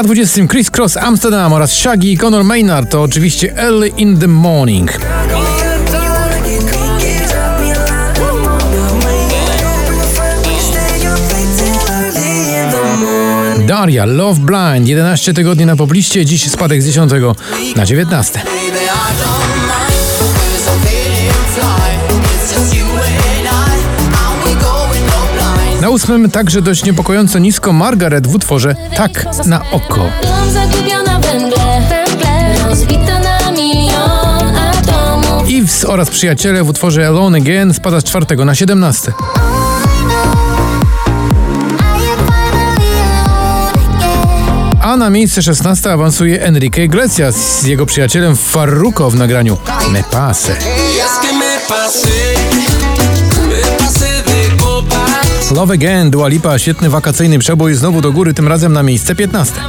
Na 20 Chris Cross Amsterdam oraz Shaggy i Conor Maynard to oczywiście Early in the Morning. Daria, Love Blind, 11 tygodni na pobliście, dziś spadek z 10 na 19. Na ósmym także dość niepokojąco nisko Margaret w utworze Tak na oko. Eves oraz przyjaciele w utworze Alone Again spada z czwartego na 17. A na miejsce 16 awansuje Enrique Iglesias z jego przyjacielem Farruko w nagraniu Me Pase. Love Again, Dua Lipa, świetny wakacyjny przebój znowu do góry, tym razem na miejsce 15.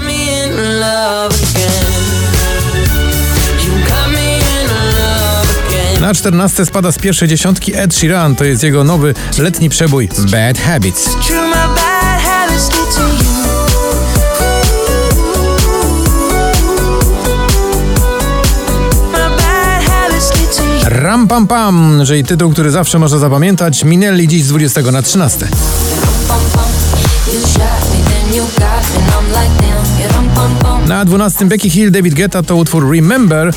Na 14 spada z pierwszej dziesiątki Ed Sheeran, to jest jego nowy letni przebój Bad Habits. Ram Pam Pam, że i tytuł, który zawsze można zapamiętać, minęli dziś z 20 na 13. Na 12 Becky Hill, David Guetta to utwór Remember.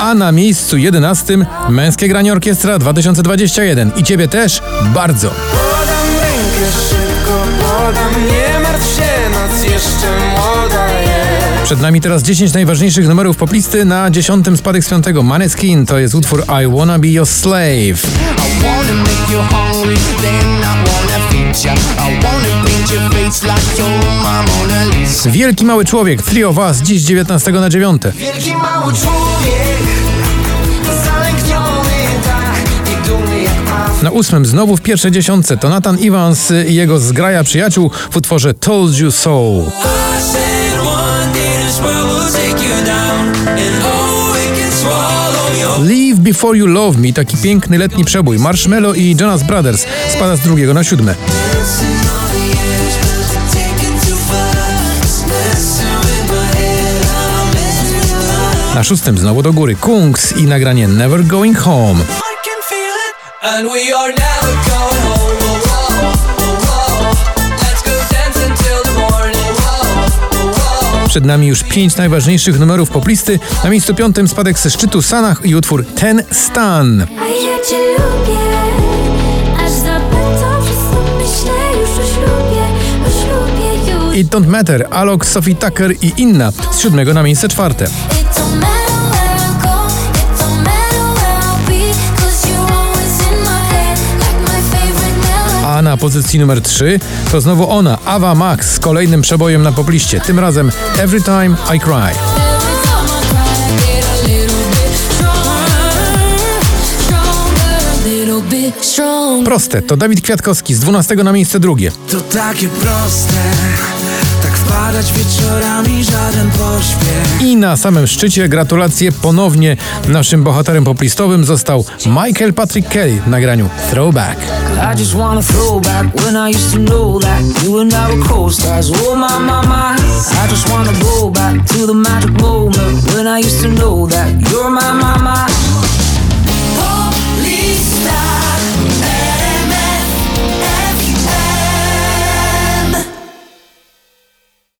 A na miejscu 11 Męskie Granie Orkiestra 2021. I ciebie też bardzo. Podam rękę szybko, podam, nie martw się, noc jeszcze młoda jest. Przed nami teraz 10 najważniejszych numerów poplisty. Na 10 spadek z 5 Maneskin to jest utwór I Wanna Be Your Slave. Wielki Mały Człowiek, Trio Was, dziś 19 na 9. Wielki Mały Człowiek Na ósmym znowu w pierwszej dziesiątce to Nathan Evans i jego zgraja przyjaciół w utworze Told You So. Leave Before You Love Me, taki piękny letni przebój. Marshmello i Jonas Brothers spada z drugiego na siódme. Na szóstym znowu do góry Kungs i nagranie Never Going Home. And we are never going home. Przed nami już pięć najważniejszych numerów poplisty. Na miejscu piątym spadek ze szczytu Sanach i utwór Ten Stan. It Don't Matter, Alok, Sophie Tucker i inna z siódmego na miejsce czwarte. Pozycji numer 3 to znowu ona, Ava Max z kolejnym przebojem na popliście, tym razem Every Time I Cry. Proste, to Dawid Kwiatkowski z 12 na miejsce drugie. To takie proste wpadać wieczorami żaden pośpiech. I na samym szczycie gratulacje ponownie naszym bohaterem poplistowym został Michael Patrick Kelly w nagraniu Throwback. I just wanna throw back when I used to know that you and I were co-stars. Oh my, my, my. I just wanna go back to the magic moment when I used to know that you're my, my, my.